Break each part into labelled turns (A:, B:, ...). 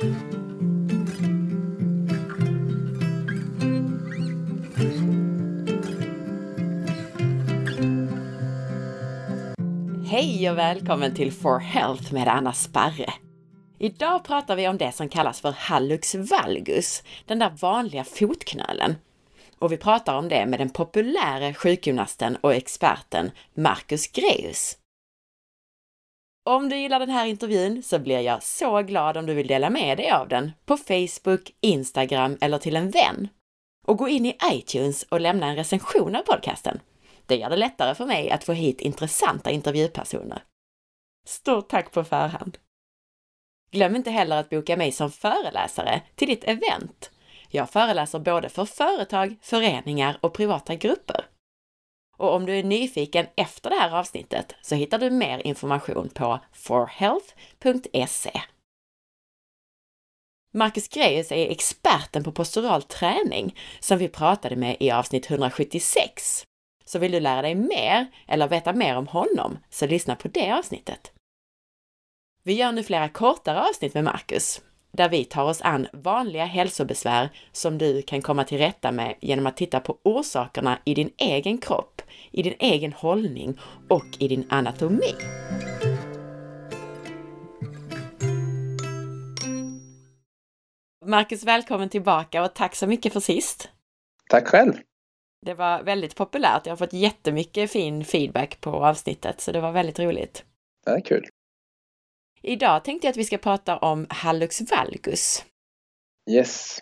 A: Hej och välkommen till For Health med Anna Sparre! Idag pratar vi om det som kallas för hallux valgus, den där vanliga fotknölen. Och vi pratar om det med den populära sjukgymnasten och experten Marcus Greus. Om du gillar den här intervjun så blir jag så glad om du vill dela med dig av den på Facebook, Instagram eller till en vän. Och gå in i iTunes och lämna en recension av podcasten. Det gör det lättare för mig att få hit intressanta intervjupersoner. Stort tack på förhand! Glöm inte heller att boka mig som föreläsare till ditt event. Jag föreläser både för företag, föreningar och privata grupper. Och om du är nyfiken efter det här avsnittet så hittar du mer information på forhealth.se. Marcus Greus är experten på postural träning som vi pratade med i avsnitt 176. Så vill du lära dig mer eller veta mer om honom, så lyssna på det avsnittet. Vi gör nu flera kortare avsnitt med Marcus, där vi tar oss an vanliga hälsobesvär som du kan komma till rätta med genom att titta på orsakerna i din egen kropp, i din egen hållning och i din anatomi. Marcus, välkommen tillbaka och tack så mycket för sist!
B: Tack själv!
A: Det var väldigt populärt. Jag har fått jättemycket fin feedback på avsnittet, så det var väldigt roligt.
B: Det är kul.
A: Idag tänkte jag att vi ska prata om hallux valgus.
B: Yes.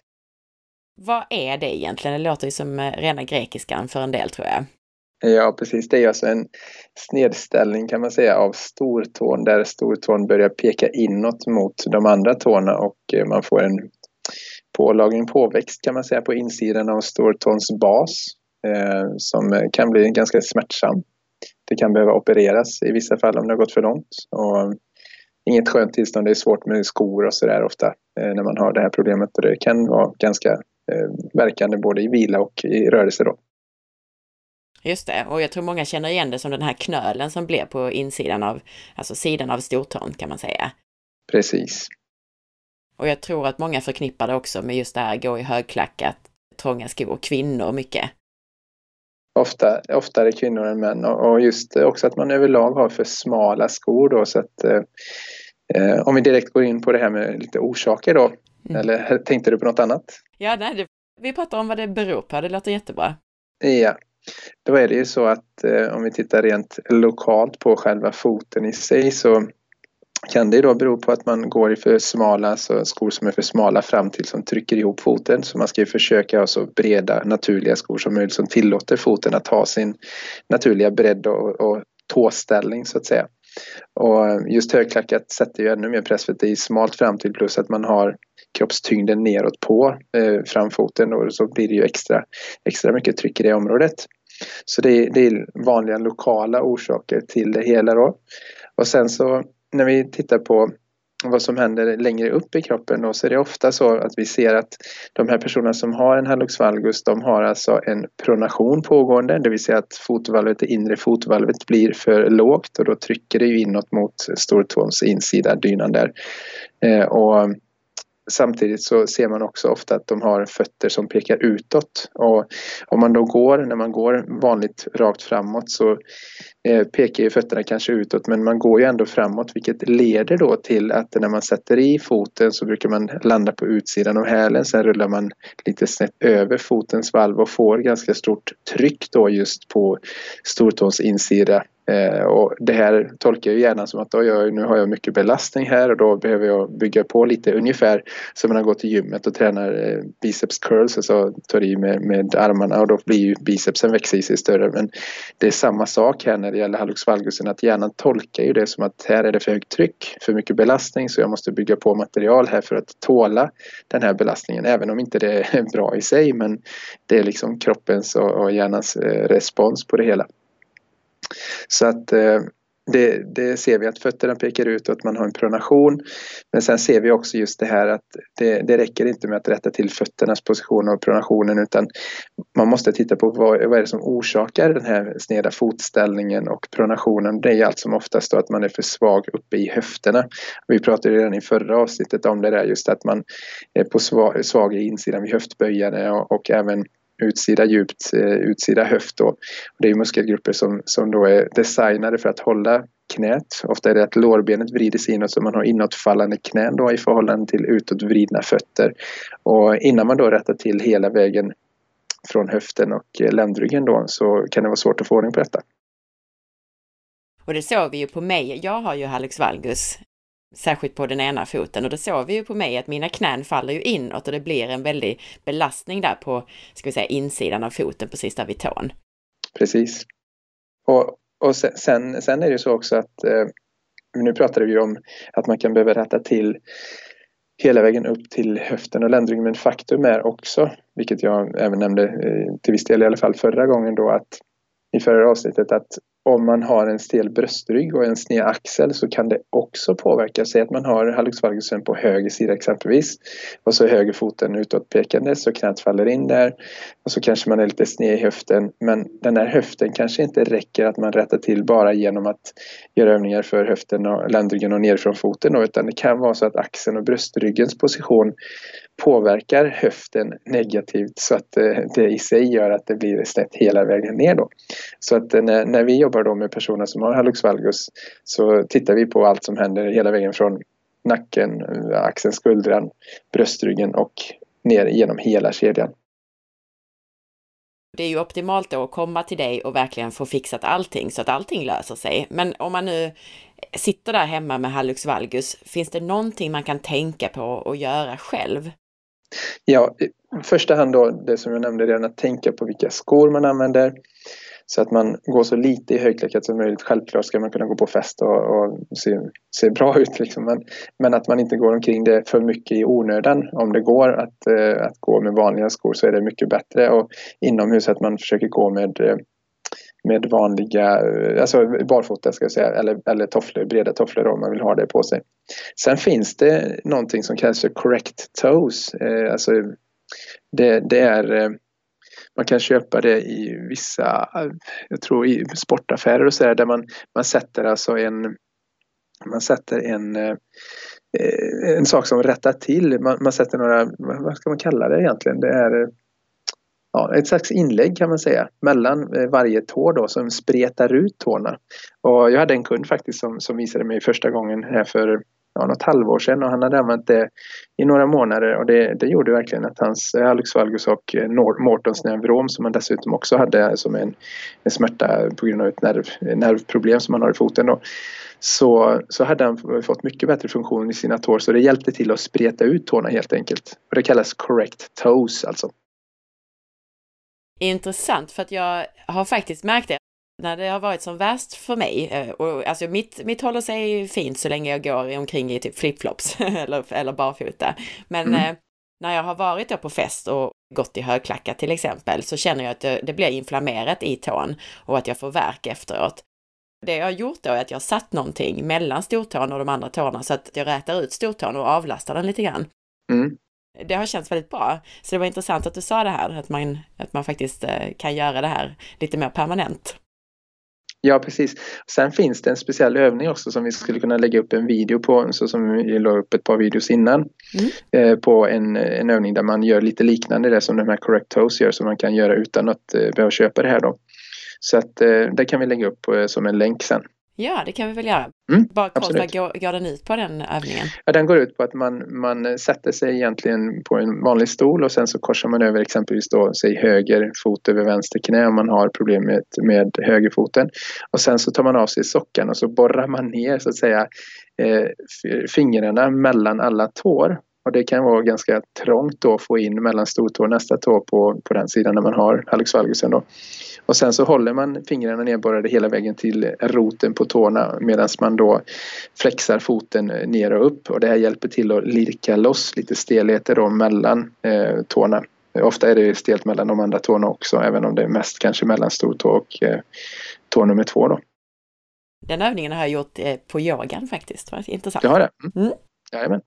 A: Vad är det egentligen? Det låter ju som eh, rena grekiskan för en del tror jag.
B: Ja, precis. Det är alltså en snedställning kan man säga av stortån där stortån börjar peka inåt mot de andra tårna och eh, man får en pålagring, påväxt kan man säga på insidan av stortåns bas eh, som eh, kan bli ganska smärtsam. Det kan behöva opereras i vissa fall om det har gått för långt. Och inget skönt tillstånd. Det är svårt med skor och sådär ofta eh, när man har det här problemet. Och det kan vara ganska eh, verkande både i vila och i rörelse då.
A: Just det, och jag tror många känner igen det som den här knölen som blir på insidan av, alltså sidan av stortån kan man säga.
B: Precis.
A: Och jag tror att många förknippar det också med just det här gå i högklackat, trånga skor, kvinnor mycket.
B: Ofta, oftare kvinnor än män och just också att man överlag har för smala skor då så att eh, eh, om vi direkt går in på det här med lite orsaker då. Mm. Eller tänkte du på något annat?
A: Ja, nej, det, vi pratar om vad det beror på. Det låter jättebra.
B: Ja, då är det ju så att eh, om vi tittar rent lokalt på själva foten i sig så kan det då bero på att man går i för smala, alltså skor som är för smala fram till som trycker ihop foten. Så man ska ju försöka ha så breda naturliga skor som möjligt som tillåter foten att ha sin naturliga bredd och, och tåställning så att säga. Och just högklackat sätter ju ännu mer press för att det är smalt fram till plus att man har kroppstyngden neråt på eh, framfoten och så blir det ju extra, extra mycket tryck i det området. Så det är, det är vanliga lokala orsaker till det hela då. Och sen så när vi tittar på vad som händer längre upp i kroppen då, så är det ofta så att vi ser att de här personerna som har en hallux valgus de har alltså en pronation pågående, det vill säga att fotvalvet, det inre fotvalvet blir för lågt och då trycker det ju inåt mot stortåns insida, dynan där. Eh, och Samtidigt så ser man också ofta att de har fötter som pekar utåt. Och om man då går, när man går vanligt rakt framåt så Eh, pekar ju fötterna kanske utåt men man går ju ändå framåt vilket leder då till att när man sätter i foten så brukar man landa på utsidan av hälen. Sen rullar man lite snett över fotens valv och får ganska stort tryck då just på stortåns insida Eh, och det här tolkar jag gärna som att då jag, nu har jag mycket belastning här och då behöver jag bygga på lite ungefär som när man går till gymmet och tränar eh, biceps curls och så tar i med, med armarna och då blir ju bicepsen växer i sig större. Men det är samma sak här när det gäller hallux valgusen att hjärnan tolkar ju det som att här är det för högt tryck, för mycket belastning så jag måste bygga på material här för att tåla den här belastningen även om inte det är bra i sig men det är liksom kroppens och, hjärnans eh, respons på det hela. Så att eh, det, det, ser vi att fötterna pekar ut och att man har en pronation. Men sen ser vi också just det här att det, det räcker inte med att rätta till fötternas position och pronationen utan man måste titta på vad, vad är det som orsakar den här sneda fotställningen och pronationen. Det är allt som oftast då att man är för svag uppe i höfterna. Vi pratade redan i förra avsnittet om det där just att man är på svag, svag i insidan vid höftböjarna och, och även utsida djupt, eh, utsida höft. Då. Det är muskelgrupper som, som då är designade för att hålla knät. Ofta är det att lårbenet vrider sig inåt så man har inåtfallande knän då i förhållande till utåtvridna fötter. Och innan man då rättar till hela vägen från höften och eh, ländryggen då så kan det vara svårt att få ordning på detta.
A: Och det såg vi ju på mig. Jag har ju hallux valgus särskilt på den ena foten och det såg vi ju på mig att mina knän faller ju inåt och det blir en väldig belastning där på, ska vi säga, insidan av foten precis där vid tån.
B: Precis. Och, och sen, sen är det ju så också att eh, nu pratade vi om att man kan behöva rätta till hela vägen upp till höften och ländryggen men faktum är också, vilket jag även nämnde eh, till viss del i alla fall förra gången då att i förra avsnittet att om man har en stel bröstrygg och en sned axel så kan det också påverka. Säg att man har hallux valgusen på höger sida exempelvis och så höger foten utåtpekande så knät faller in där och så kanske man är lite sned i höften men den där höften kanske inte räcker att man rättar till bara genom att göra övningar för höften och ländryggen och nerifrån foten då, utan det kan vara så att axeln och bröstryggens position påverkar höften negativt så att eh, det i sig gör att det blir snett hela vägen ner då. Så att eh, när, när vi jobbar då med personer som har hallux valgus så tittar vi på allt som händer hela vägen från nacken, eh, axeln, skuldran, bröstryggen och ner genom hela kedjan.
A: Det är ju optimalt då att komma till dig och verkligen få fixat allting så att allting löser sig. Men om man nu sitter där hemma med hallux valgus, finns det någonting man kan tänka på att göra själv?
B: Ja, i första hand då det som jag nämnde redan, att tänka på vilka skor man använder. Så att man går så lite i högklackat som möjligt. Självklart ska man kunna gå på fest och, och se, se bra ut. Liksom. Men, men, att man inte går omkring det för mycket i onödan. Om det går att, eh, att gå med vanliga skor så är det mycket bättre. Och inomhus att man försöker gå med eh, med vanliga, eh, alltså barfota ska jag säga, eller, eller tofflor, breda tofflor om man vill ha det på sig. Sen finns det någonting som kallas för correct toes. Eh, alltså det, det är eh, man kan köpa det i vissa, eh, jag tror i sportaffärer och så där, där man, man sätter alltså en man sätter en, eh, en sak som rättar till. Man, man sätter några, vad ska man kalla det egentligen? Det är ja, ett slags inlägg kan man säga mellan eh, varje tå då som spretar ut tårna. Och jag hade en kund faktiskt som, som visade mig första gången här för ja, något halvår sedan och han hade använt det i några månader och det, det gjorde verkligen att hans eh, Alex valgus och eh, Mortons neurom som han dessutom också hade som en, en smärta på grund av ett nerv, nervproblem som han har i foten då, så, så hade han fått mycket bättre funktion i sina tår så det hjälpte till att spreta ut tårna helt enkelt. Och det kallas correct toes alltså
A: intressant för att jag har faktiskt märkt det när det har varit som värst för mig. Eh, och alltså mitt, mitt håller sig fint så länge jag går omkring i typ flipflops eller, eller barfota. Men mm. eh, när jag har varit då på fest och gått i högklackat till exempel så känner jag att det, det blir inflammerat i tån och att jag får värk efteråt. Det jag har gjort då är att jag har satt någonting mellan stortån och de andra tårna så att jag rätar ut stortån och avlastar den lite grann. Mm det har känts väldigt bra. Så det var intressant att du sa det här, att man, att man faktiskt eh, kan göra det här lite mer permanent.
B: Ja, precis. Sen finns det en speciell övning också som vi skulle kunna lägga upp en video på, så som vi la upp ett par videos innan, mm. eh, på en, en övning där man gör lite liknande det som de här Correct Toes gör, som man kan göra utan att eh, behöva köpa det här då. Så att eh, det kan vi lägga upp eh, som en länk sen.
A: Ja, det kan vi väl göra. Mm, Bara kort, vad går, går den ut på den övningen?
B: Ja, den går ut på att man, man sätter sig egentligen på en vanlig stol och sen så korsar man över exempelvis då, säg höger fot över vänster knä om man har problem med, med högerfoten. Och sen så tar man av sig sockan och så borrar man ner så att säga eh, fingrarna mellan alla tår. Och det kan vara ganska trångt då att få in mellan stortå och nästa tå på, på den sidan när man har hallux valgusen då. Och sen så håller man fingrarna nedborrade hela vägen till roten på tårna medan man då flexar foten ner och upp och det här hjälper till att lirka loss lite stelheter då mellan eh, tårna. Ofta är det stelt mellan de andra tårna också även om det är mest kanske mellan stortå och eh, tå nummer två då.
A: Den övningen har jag gjort eh, på yogan faktiskt. Var intressant.
B: Du har det?
A: Mm.
B: Jajamän.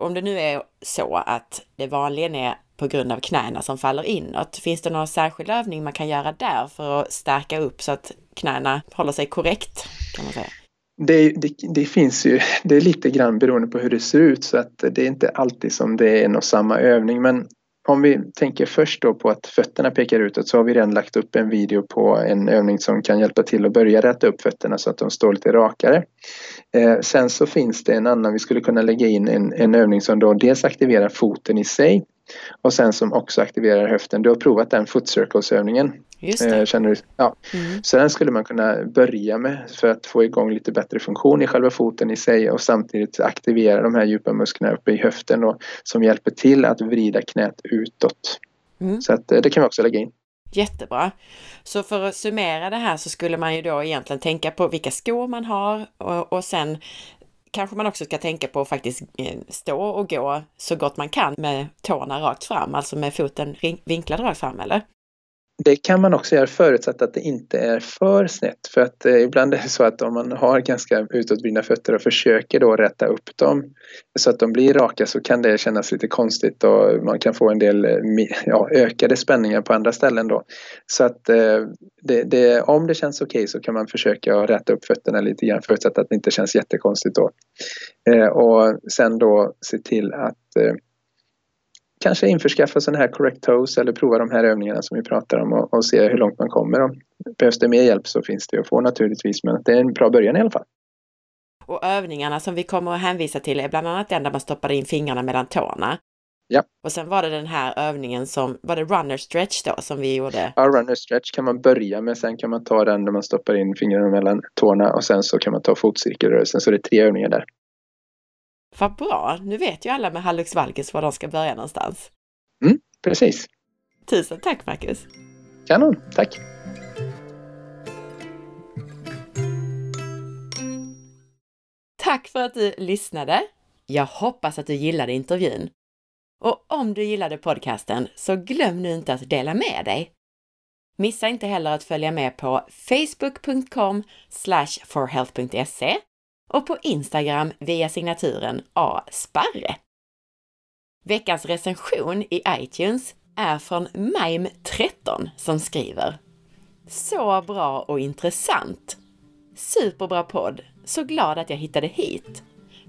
A: Om det nu är så att det vanligen är på grund av knäna som faller inåt, finns det någon särskild övning man kan göra där för att stärka upp så att knäna håller sig korrekt? kan man säga?
B: Det, det, det, finns ju, det är lite grann beroende på hur det ser ut så att det är inte alltid som det är en och samma övning men om vi tänker först då på att fötterna pekar utåt så har vi redan lagt upp en video på en övning som kan hjälpa till att börja rätta upp fötterna så att de står lite rakare. Eh, sen så finns det en annan, vi skulle kunna lägga in en, en övning som då dels aktiverar foten i sig och sen som också aktiverar höften. Du har provat den foot circles övningen.
A: Just det.
B: Eh, känner du? Ja.
A: Mm.
B: Så den skulle man kunna börja med för att få igång lite bättre funktion i själva foten i sig och samtidigt aktivera de här djupa musklerna uppe i höften då, som hjälper till att vrida knät utåt.
A: Mm.
B: Så att, eh, det kan vi också lägga in.
A: Jättebra! Så för att summera det här så skulle man ju då egentligen tänka på vilka skor man har och, och sen kanske man också ska tänka på att faktiskt eh, stå och gå så gott man kan med tårna rakt fram, alltså med foten vinklad rakt fram, eller?
B: Det kan man också göra förutsatt att det inte är för snett. För att eh, ibland är det så att om man har ganska utåtvridna fötter och försöker då rätta upp dem så att de blir raka så kan det kännas lite konstigt och man kan få en del eh, ja, ökade spänningar på andra ställen då. Så att eh, det, det, om det känns okej så kan man försöka att rätta upp fötterna lite grann förutsatt att det inte känns jättekonstigt då. Eh, och sen då se till att eh, kanske införskaffa sådana här correct toes eller prova de här övningarna som vi pratar om och, och se hur långt man kommer. Då. Behövs det mer hjälp så finns det att få naturligtvis men det är en bra början i alla fall.
A: Och övningarna som vi kommer att hänvisa till är bland annat den där man stoppade in fingrarna mellan tårna.
B: Ja.
A: Och sen var det den här övningen som, var det runner stretch då som vi gjorde?
B: Ja, runner stretch kan man börja med, sen kan man ta den där man stoppar in fingrarna mellan tårna och sen så kan man ta fotcirkelrörelsen så det är tre övningar där.
A: Vad bra! Nu vet ju alla med hallux valgus var de ska börja någonstans.
B: Precis.
A: Tusen tack Marcus!
B: Kanon, tack!
A: Tack för att du lyssnade! Jag hoppas att du gillade intervjun. Och om du gillade podcasten så glöm nu inte att dela med dig. Missa inte heller att följa med på facebook.com forhealth.se och på Instagram via signaturen asparre. Veckans recension i iTunes är från Mime13 som skriver Så bra och intressant! Superbra podd! Så glad att jag hittade hit!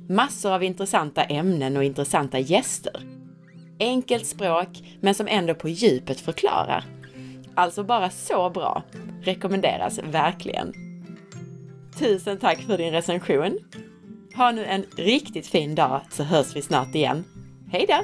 A: Massor av intressanta ämnen och intressanta gäster. Enkelt språk, men som ändå på djupet förklarar. Alltså bara så bra! Rekommenderas verkligen! Tusen tack för din recension! Ha nu en riktigt fin dag så hörs vi snart igen. Hej då!